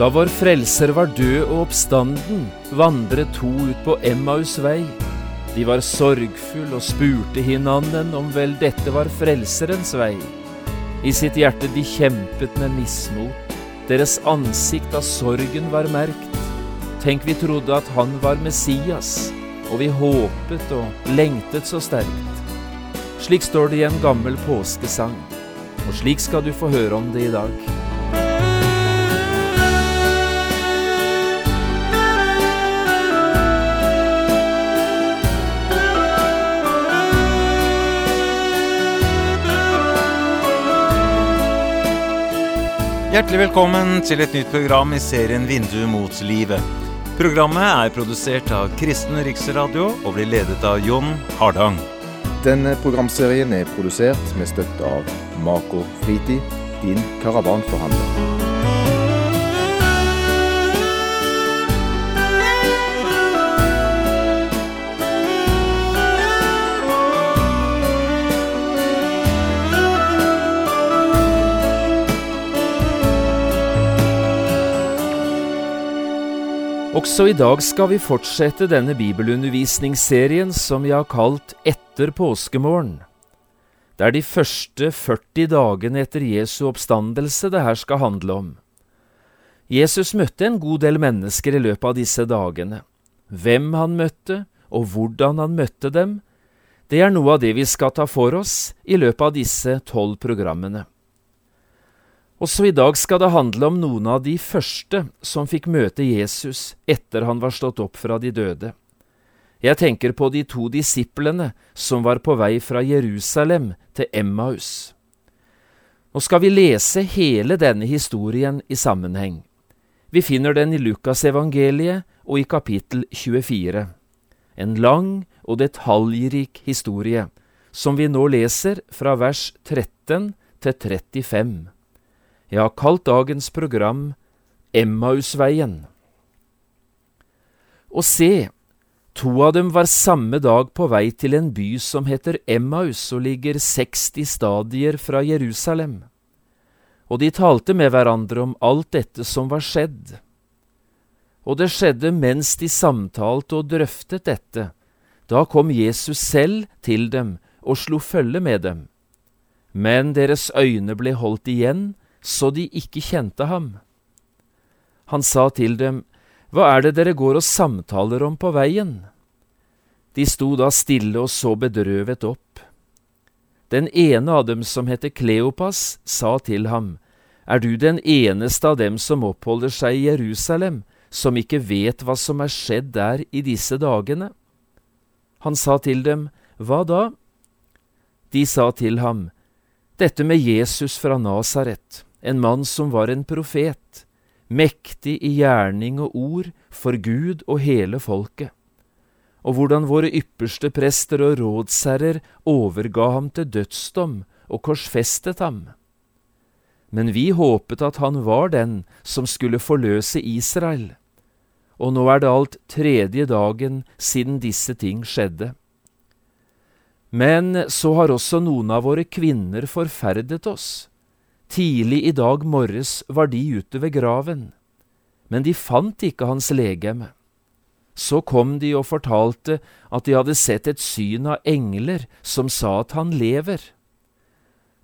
Da vår frelser var død og oppstanden, vandret to ut på Emmaus vei. De var sorgfulle og spurte hinanden om vel dette var frelserens vei. I sitt hjerte de kjempet med mismot, deres ansikt av sorgen var merkt. Tenk, vi trodde at han var Messias, og vi håpet og lengtet så sterkt. Slik står det i en gammel påskesang, og slik skal du få høre om det i dag. Hjertelig velkommen til et nytt program i serien Vindu mot livet. Programmet er produsert av Kristen Riksradio og blir ledet av Jon Hardang. Denne programserien er produsert med støtte av Mako Fritid, din karavanforhandler. Også i dag skal vi fortsette denne bibelundervisningsserien som vi har kalt Etter påskemorgen. Det er de første 40 dagene etter Jesu oppstandelse det her skal handle om. Jesus møtte en god del mennesker i løpet av disse dagene. Hvem han møtte, og hvordan han møtte dem, det er noe av det vi skal ta for oss i løpet av disse tolv programmene. Også i dag skal det handle om noen av de første som fikk møte Jesus etter han var stått opp fra de døde. Jeg tenker på de to disiplene som var på vei fra Jerusalem til Emmaus. Nå skal vi lese hele denne historien i sammenheng. Vi finner den i Lukasevangeliet og i kapittel 24. En lang og detaljrik historie, som vi nå leser fra vers 13 til 35. Jeg har kalt dagens program Emmausveien. Og se, to av dem var samme dag på vei til en by som heter Emmaus og ligger 60 stadier fra Jerusalem. Og de talte med hverandre om alt dette som var skjedd. Og det skjedde mens de samtalte og drøftet dette. Da kom Jesus selv til dem og slo følge med dem. Men deres øyne ble holdt igjen, så de ikke kjente ham. Han sa til dem, Hva er det dere går og samtaler om på veien? De sto da stille og så bedrøvet opp. Den ene av dem, som heter Kleopas, sa til ham, Er du den eneste av dem som oppholder seg i Jerusalem, som ikke vet hva som er skjedd der i disse dagene? Han sa til dem, Hva da? De sa til ham, Dette med Jesus fra Nasaret en mann som var en profet, mektig i gjerning og ord for Gud og hele folket, og hvordan våre ypperste prester og rådsherrer overga ham til dødsdom og korsfestet ham. Men vi håpet at han var den som skulle forløse Israel, og nå er det alt tredje dagen siden disse ting skjedde. Men så har også noen av våre kvinner forferdet oss Tidlig i dag morges var de ute ved graven, men de fant ikke hans legeme. Så kom de og fortalte at de hadde sett et syn av engler som sa at han lever.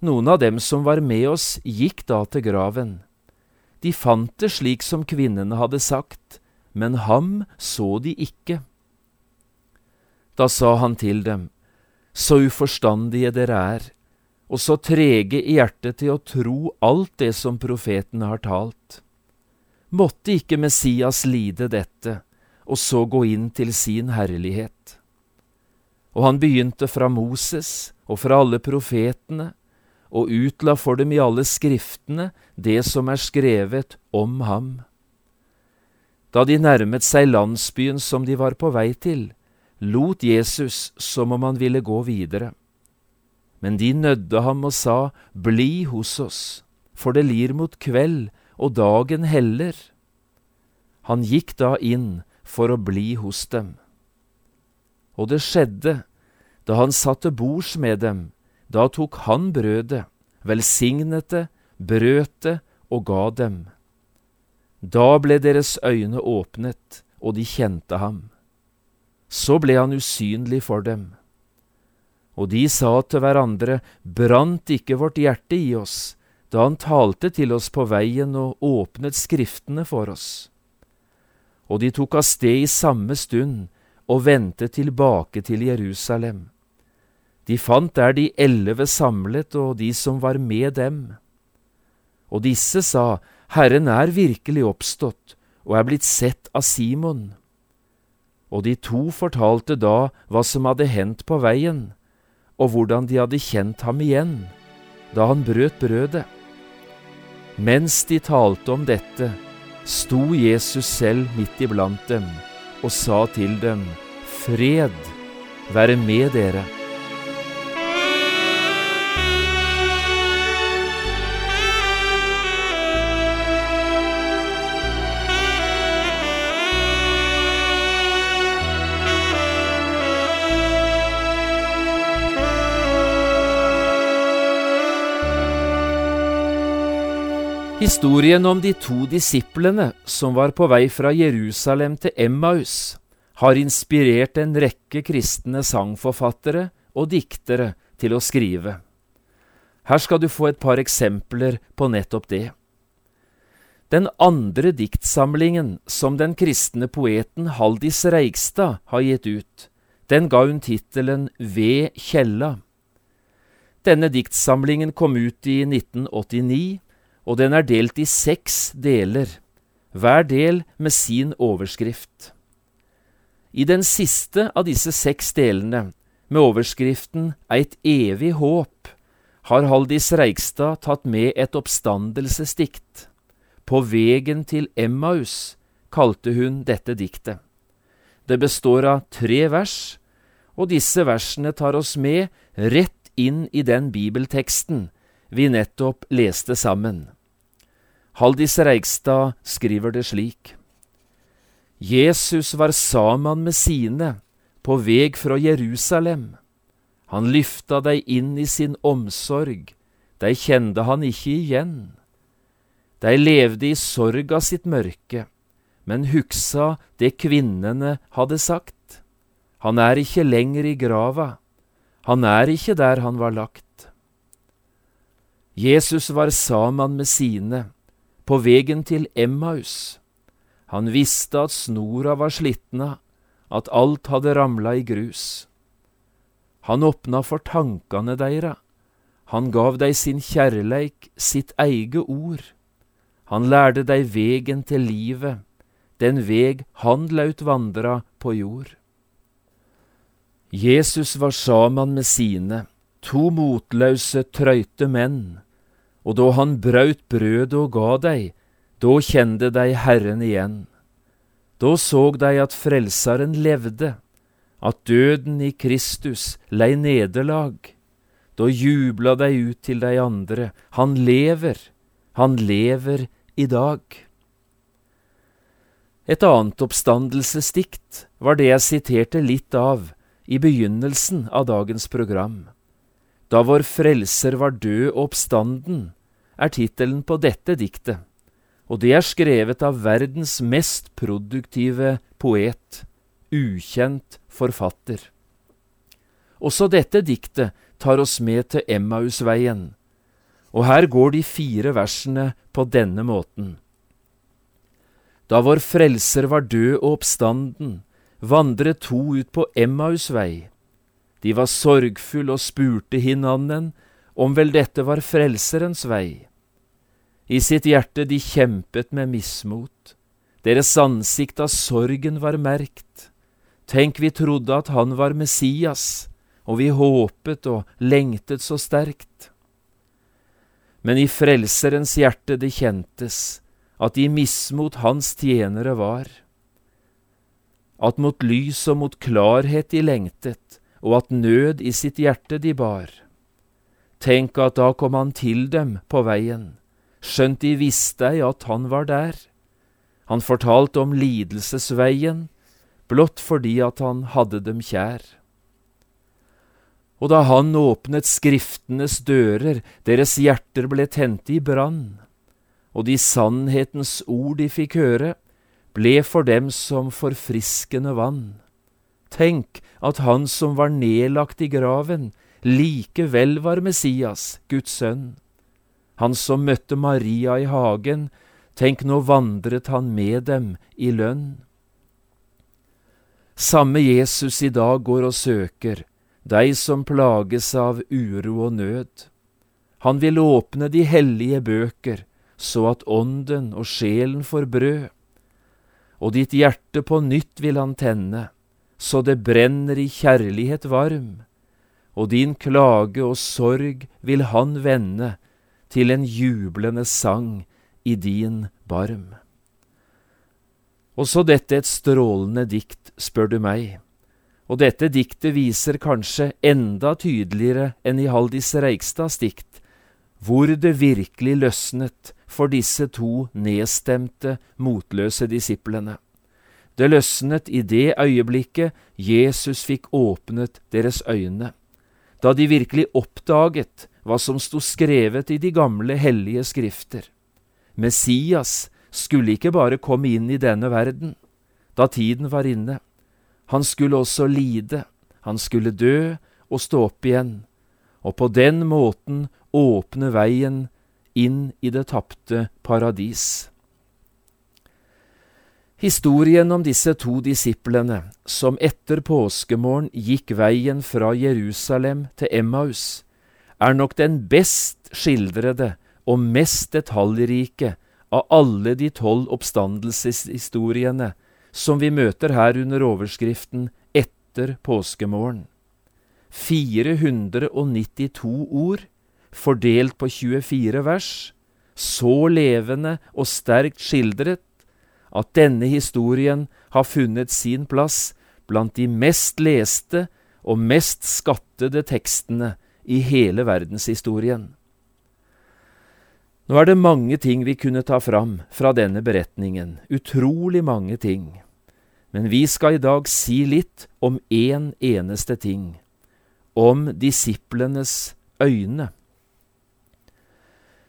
Noen av dem som var med oss, gikk da til graven. De fant det slik som kvinnene hadde sagt, men ham så de ikke. Da sa han til dem, Så uforstandige dere er, og så trege i hjertet til å tro alt det som profetene har talt. Måtte ikke Messias lide dette, og så gå inn til sin herlighet? Og han begynte fra Moses og fra alle profetene, og utla for dem i alle skriftene det som er skrevet om ham. Da de nærmet seg landsbyen som de var på vei til, lot Jesus som om han ville gå videre. Men de nødde ham og sa, Bli hos oss, for det lir mot kveld, og dagen heller. Han gikk da inn for å bli hos dem. Og det skjedde, da han satt til bords med dem, da tok han brødet, velsignet det, brøt det og ga dem. Da ble deres øyne åpnet, og de kjente ham. Så ble han usynlig for dem. Og de sa til hverandre, brant ikke vårt hjerte i oss da han talte til oss på veien og åpnet Skriftene for oss? Og de tok av sted i samme stund og vendte tilbake til Jerusalem. De fant der de elleve samlet og de som var med dem. Og disse sa, Herren er virkelig oppstått og er blitt sett av Simon. Og de to fortalte da hva som hadde hendt på veien, og hvordan de hadde kjent ham igjen da han brøt brødet. Mens de talte om dette, sto Jesus selv midt iblant dem og sa til dem, Fred være med dere. Historien om de to disiplene som var på vei fra Jerusalem til Emmaus, har inspirert en rekke kristne sangforfattere og diktere til å skrive. Her skal du få et par eksempler på nettopp det. Den andre diktsamlingen som den kristne poeten Haldis Reigstad har gitt ut, den ga hun tittelen Ved Kjella. Denne diktsamlingen kom ut i 1989 og den er delt i seks deler, hver del med sin overskrift. I den siste av disse seks delene, med overskriften Eit evig håp, har Haldis Reigstad tatt med et oppstandelsesdikt. På vegen til Emmaus kalte hun dette diktet. Det består av tre vers, og disse versene tar oss med rett inn i den bibelteksten vi nettopp leste sammen. Haldis Reigstad skriver det slik. Jesus var saman med sine på veg fra Jerusalem. Han lyfta dei inn i sin omsorg, dei kjende han ikke igjen. Dei levde i sorga sitt mørke, men hugsa det kvinnene hadde sagt. Han er ikke lenger i grava, han er ikke der han var lagt. Jesus var saman med sine, på vegen til Emmaus. Han visste at snora var slitna, at alt hadde ramla i grus. Han åpna for tankane deira, han gav dei sin kjærleik, sitt eige ord. Han lærde dei vegen til livet, den veg han laut vandra på jord. Jesus var saman med sine, to motlause, trøyte menn, og da han braut brødet og ga dei, da kjende dei Herren igjen. Da såg dei at Frelseren levde, at døden i Kristus lei nederlag. Da jubla dei ut til dei andre, han lever, han lever i dag. Et annet oppstandelsesdikt var det jeg siterte litt av i begynnelsen av dagens program. Da vår Frelser var død og oppstanden, er tittelen på dette diktet, og det er skrevet av verdens mest produktive poet, ukjent forfatter. Også dette diktet tar oss med til Emmausveien, og her går de fire versene på denne måten. Da vår Frelser var død og oppstanden, vandret to ut på Emmausvei. De var sorgfulle og spurte hinanden om vel dette var Frelserens vei. I sitt hjerte de kjempet med mismot, deres ansikt av sorgen var merkt. Tenk, vi trodde at han var Messias, og vi håpet og lengtet så sterkt. Men i Frelserens hjerte det kjentes at de mismot hans tjenere var, at mot lys og mot klarhet de lengtet, og at nød i sitt hjerte de bar. Tenk at da kom han til dem på veien, skjønt de visste ei at han var der. Han fortalte om lidelsesveien, blott fordi at han hadde dem kjær. Og da han åpnet Skriftenes dører, deres hjerter ble tent i brann, og de sannhetens ord de fikk høre, ble for dem som forfriskende vann. Tenk at han som var nedlagt i graven, likevel var Messias, Guds sønn. Han som møtte Maria i hagen, tenk nå vandret han med dem i lønn. Samme Jesus i dag går og søker, deg som plages av uro og nød. Han vil åpne de hellige bøker, så at ånden og sjelen får brød. Og ditt hjerte på nytt vil han tenne, så det brenner i kjærlighet varm. Og din klage og sorg vil han vende til en jublende sang i din barm. Og så dette et strålende dikt, spør du meg. Og dette diktet viser kanskje enda tydeligere enn i Haldis Reigstads dikt hvor det virkelig løsnet for disse to nedstemte, motløse disiplene. Det løsnet i det øyeblikket Jesus fikk åpnet deres øyne, da de virkelig oppdaget hva som sto skrevet i de gamle hellige skrifter. Messias skulle ikke bare komme inn i denne verden, da tiden var inne. Han skulle også lide, han skulle dø og stå opp igjen, og på den måten åpne veien inn i det tapte paradis. Historien om disse to disiplene som etter påskemorgen gikk veien fra Jerusalem til Emmaus, er nok den best skildrede og mest detaljrike av alle de tolv oppstandelseshistoriene som vi møter her under overskriften Etter påskemorgen. 492 ord fordelt på 24 vers, så levende og sterkt skildret at denne historien har funnet sin plass blant de mest leste og mest skattede tekstene i hele verdenshistorien. Nå er det mange ting vi kunne ta fram fra denne beretningen, utrolig mange ting, men vi skal i dag si litt om én eneste ting, om disiplenes øyne.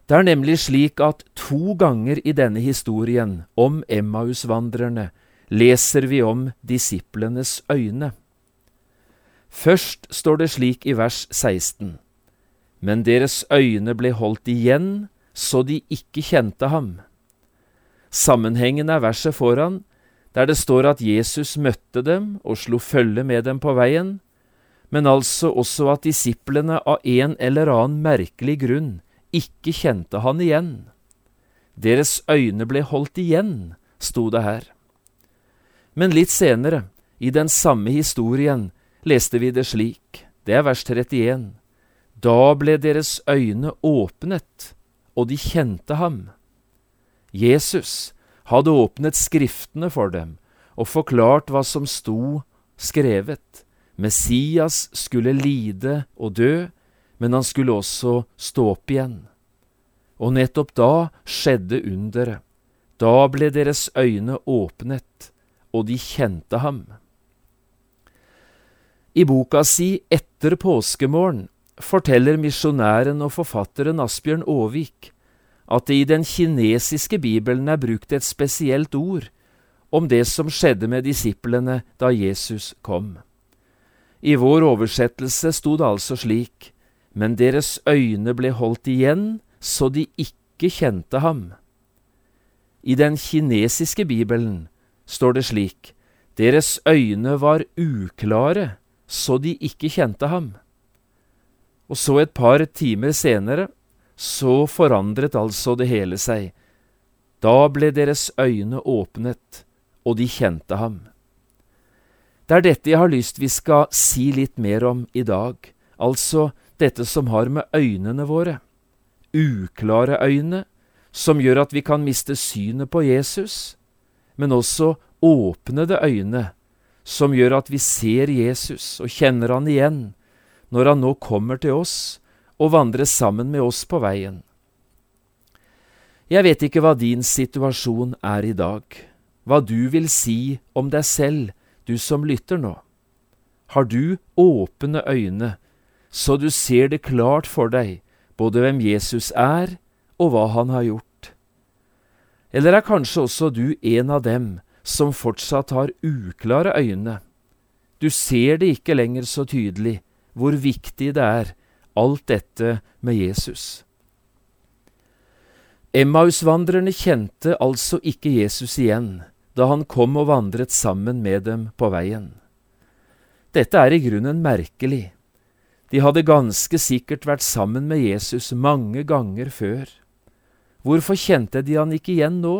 Det er nemlig slik at to ganger i denne historien om Emmausvandrerne leser vi om disiplenes øyne. Først står det slik i vers 16, men deres øyne ble holdt igjen så de ikke kjente ham. Sammenhengen er verset foran, der det står at Jesus møtte dem og slo følge med dem på veien, men altså også at disiplene av en eller annen merkelig grunn ikke kjente han igjen. Deres øyne ble holdt igjen, sto det her. Men litt senere, i den samme historien, leste vi det slik, det er vers 31. Da ble deres øyne åpnet, og de kjente ham. Jesus hadde åpnet Skriftene for dem og forklart hva som sto skrevet. Messias skulle lide og dø, men han skulle også stå opp igjen. Og nettopp da skjedde underet. Da ble deres øyne åpnet, og de kjente ham. I boka si Etter påskemorgen forteller misjonæren og forfatteren Asbjørn Aavik at det i den kinesiske bibelen er brukt et spesielt ord om det som skjedde med disiplene da Jesus kom. I vår oversettelse sto det altså slik, men deres øyne ble holdt igjen så de ikke kjente ham. I den kinesiske bibelen står det slik, deres øyne var uklare så de ikke kjente ham. Og så et par timer senere, så forandret altså det hele seg. Da ble deres øyne åpnet, og de kjente ham. Det er dette jeg har lyst vi skal si litt mer om i dag, altså dette som har med øynene våre, uklare øyne, som gjør at vi kan miste synet på Jesus, men også åpnede øyne, som gjør at vi ser Jesus og kjenner han igjen når han nå kommer til oss og vandrer sammen med oss på veien. Jeg vet ikke hva din situasjon er i dag, hva du vil si om deg selv du som lytter nå? Har du åpne øyne, så du ser det klart for deg, både hvem Jesus er og hva han har gjort? Eller er kanskje også du en av dem som fortsatt har uklare øyne? Du ser det ikke lenger så tydelig hvor viktig det er, alt dette med Jesus. Emmausvandrerne kjente altså ikke Jesus igjen da han kom og vandret sammen med dem på veien. Dette er i grunnen merkelig. De hadde ganske sikkert vært sammen med Jesus mange ganger før. Hvorfor kjente de han ikke igjen nå?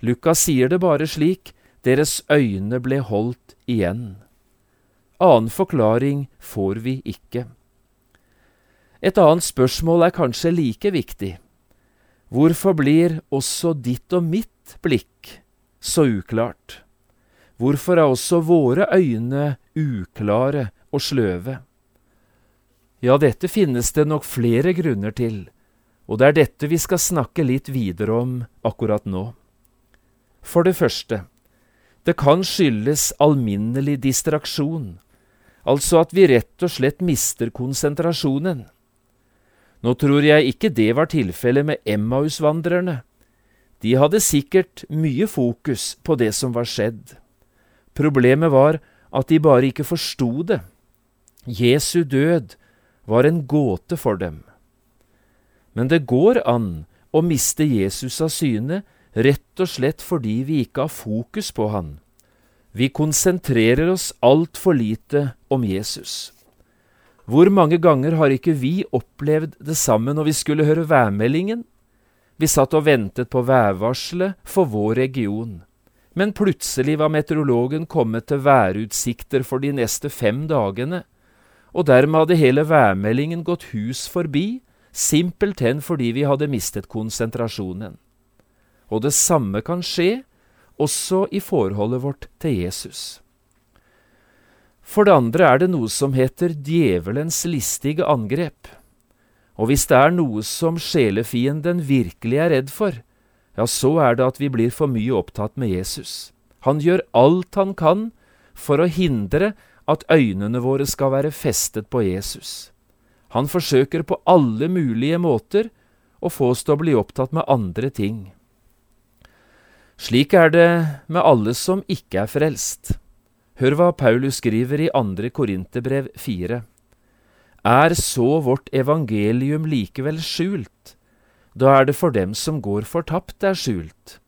Lukas sier det bare slik, deres øyne ble holdt igjen. Annen forklaring får vi ikke. Et annet spørsmål er kanskje like viktig. Hvorfor blir også ditt og mitt blikk så uklart? Hvorfor er også våre øyne uklare og sløve? Ja, dette finnes det nok flere grunner til, og det er dette vi skal snakke litt videre om akkurat nå. For det første, det kan skyldes alminnelig distraksjon, altså at vi rett og slett mister konsentrasjonen. Nå tror jeg ikke det var tilfellet med Emmausvandrerne. De hadde sikkert mye fokus på det som var skjedd. Problemet var at de bare ikke forsto det. Jesu død var en gåte for dem. Men det går an å miste Jesus av syne rett og slett fordi vi ikke har fokus på han. Vi konsentrerer oss altfor lite om Jesus. Hvor mange ganger har ikke vi opplevd det samme når vi skulle høre værmeldingen? Vi satt og ventet på værvarselet for vår region, men plutselig var meteorologen kommet til værutsikter for de neste fem dagene, og dermed hadde hele værmeldingen gått hus forbi, simpelthen fordi vi hadde mistet konsentrasjonen. Og det samme kan skje også i forholdet vårt til Jesus. For det andre er det noe som heter djevelens listige angrep. Og hvis det er noe som sjelefienden virkelig er redd for, ja, så er det at vi blir for mye opptatt med Jesus. Han gjør alt han kan for å hindre at øynene våre skal være festet på Jesus. Han forsøker på alle mulige måter å få oss til å bli opptatt med andre ting. Slik er det med alle som ikke er frelst. Hør hva Paulus skriver i andre Korinterbrev fire. Er så vårt evangelium likevel skjult? Da er det for dem som går fortapt, det er skjult.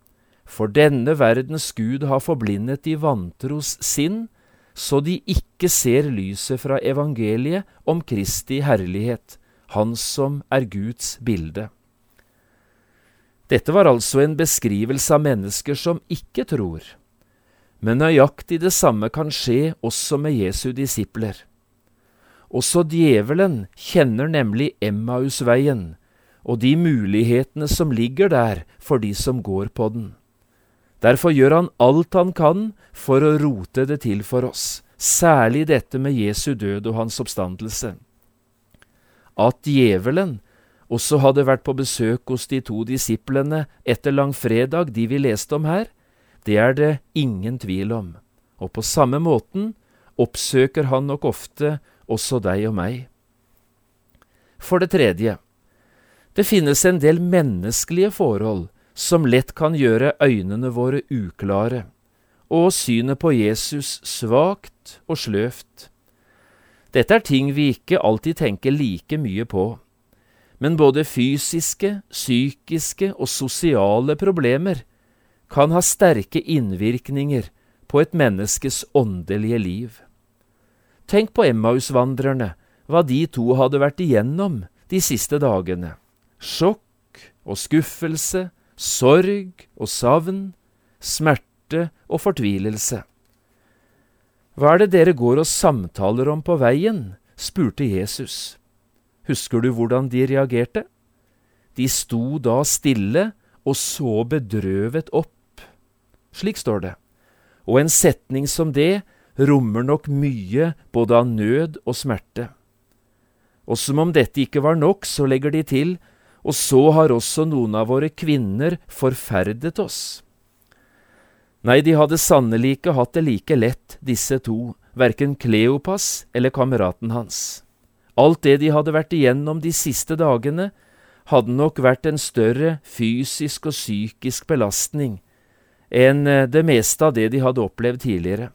For denne verdens Gud har forblindet de vantros sinn, så de ikke ser lyset fra evangeliet om Kristi herlighet, Han som er Guds bilde. Dette var altså en beskrivelse av mennesker som ikke tror. Men nøyaktig det samme kan skje også med Jesu disipler. Også djevelen kjenner nemlig Emmausveien og de mulighetene som ligger der for de som går på den. Derfor gjør han alt han kan for å rote det til for oss, særlig dette med Jesu død og hans oppstandelse. At djevelen også hadde vært på besøk hos de to disiplene etter langfredag, de vi leste om her, det er det ingen tvil om, og på samme måten oppsøker han nok ofte også deg og meg. For det tredje, det finnes en del menneskelige forhold som lett kan gjøre øynene våre uklare, og synet på Jesus svakt og sløvt. Dette er ting vi ikke alltid tenker like mye på, men både fysiske, psykiske og sosiale problemer kan ha sterke innvirkninger på et menneskes åndelige liv. Tenk på Emmausvandrerne, hva de to hadde vært igjennom de siste dagene. Sjokk og skuffelse, sorg og savn, smerte og fortvilelse. Hva er det dere går og samtaler om på veien? spurte Jesus. Husker du hvordan de reagerte? De sto da stille og så bedrøvet opp. Slik står det, og en setning som det rommer nok mye både av nød og smerte. Og som om dette ikke var nok, så legger de til og så har også noen av våre kvinner forferdet oss. Nei, de hadde sannelig ikke hatt det like lett, disse to, verken Kleopas eller kameraten hans. Alt det de hadde vært igjennom de siste dagene, hadde nok vært en større fysisk og psykisk belastning enn eh, det meste av det de hadde opplevd tidligere.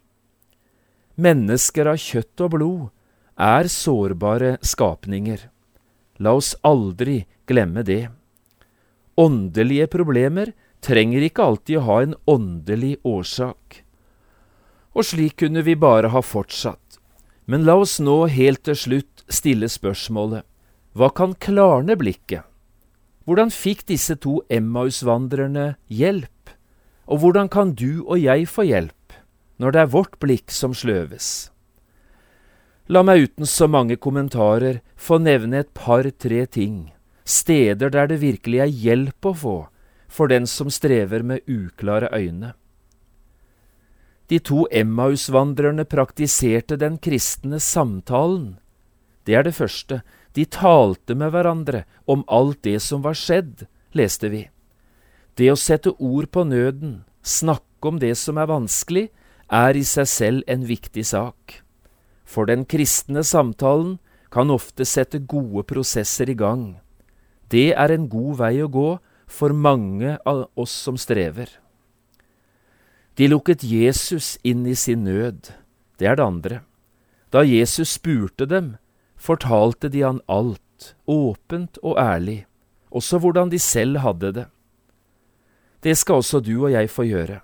Mennesker av kjøtt og blod er sårbare skapninger. La oss aldri glemme det. Åndelige problemer trenger ikke alltid å ha en åndelig årsak. Og slik kunne vi bare ha fortsatt. Men la oss nå helt til slutt stille spørsmålet hva kan klarne blikket? Hvordan fikk disse to Emmaus-vandrerne hjelp? Og hvordan kan du og jeg få hjelp når det er vårt blikk som sløves? La meg uten så mange kommentarer få nevne et par–tre ting, steder der det virkelig er hjelp å få for den som strever med uklare øyne. De to Emmaus-vandrerne praktiserte den kristne samtalen. Det er det første. De talte med hverandre om alt det som var skjedd, leste vi. Det å sette ord på nøden, snakke om det som er vanskelig, er i seg selv en viktig sak. For den kristne samtalen kan ofte sette gode prosesser i gang. Det er en god vei å gå for mange av oss som strever. De lukket Jesus inn i sin nød. Det er det andre. Da Jesus spurte dem, fortalte de han alt, åpent og ærlig, også hvordan de selv hadde det. Det skal også du og jeg få gjøre.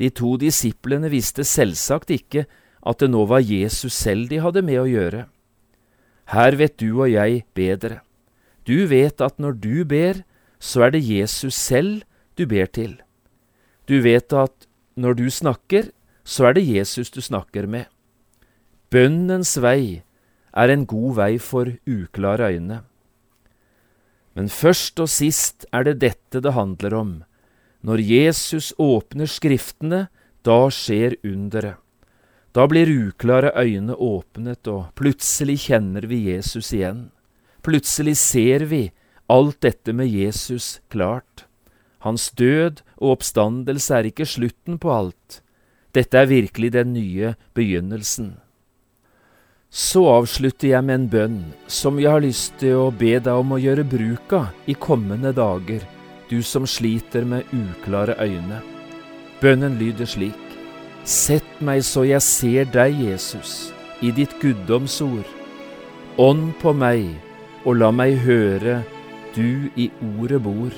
De to disiplene visste selvsagt ikke at det nå var Jesus selv de hadde med å gjøre. Her vet du og jeg bedre. Du vet at når du ber, så er det Jesus selv du ber til. Du vet at når du snakker, så er det Jesus du snakker med. Bønnens vei er en god vei for uklare øyne. Men først og sist er det dette det handler om. Når Jesus åpner Skriftene, da skjer underet. Da blir uklare øyne åpnet, og plutselig kjenner vi Jesus igjen. Plutselig ser vi alt dette med Jesus klart. Hans død og oppstandelse er ikke slutten på alt. Dette er virkelig den nye begynnelsen. Så avslutter jeg med en bønn som jeg har lyst til å be deg om å gjøre bruk av i kommende dager, du som sliter med uklare øyne. Bønnen lyder slik. Sett meg så jeg ser deg, Jesus, i ditt guddomsord. Ånd på meg, og la meg høre du i ordet bor.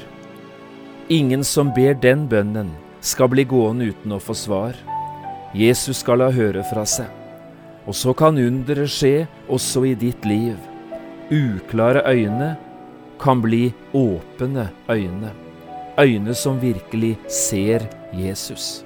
Ingen som ber den bønnen, skal bli gående uten å få svar. Jesus skal la høre fra seg. Og så kan underet skje også i ditt liv. Uklare øyne kan bli åpne øyne. Øyne som virkelig ser Jesus.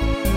Bye.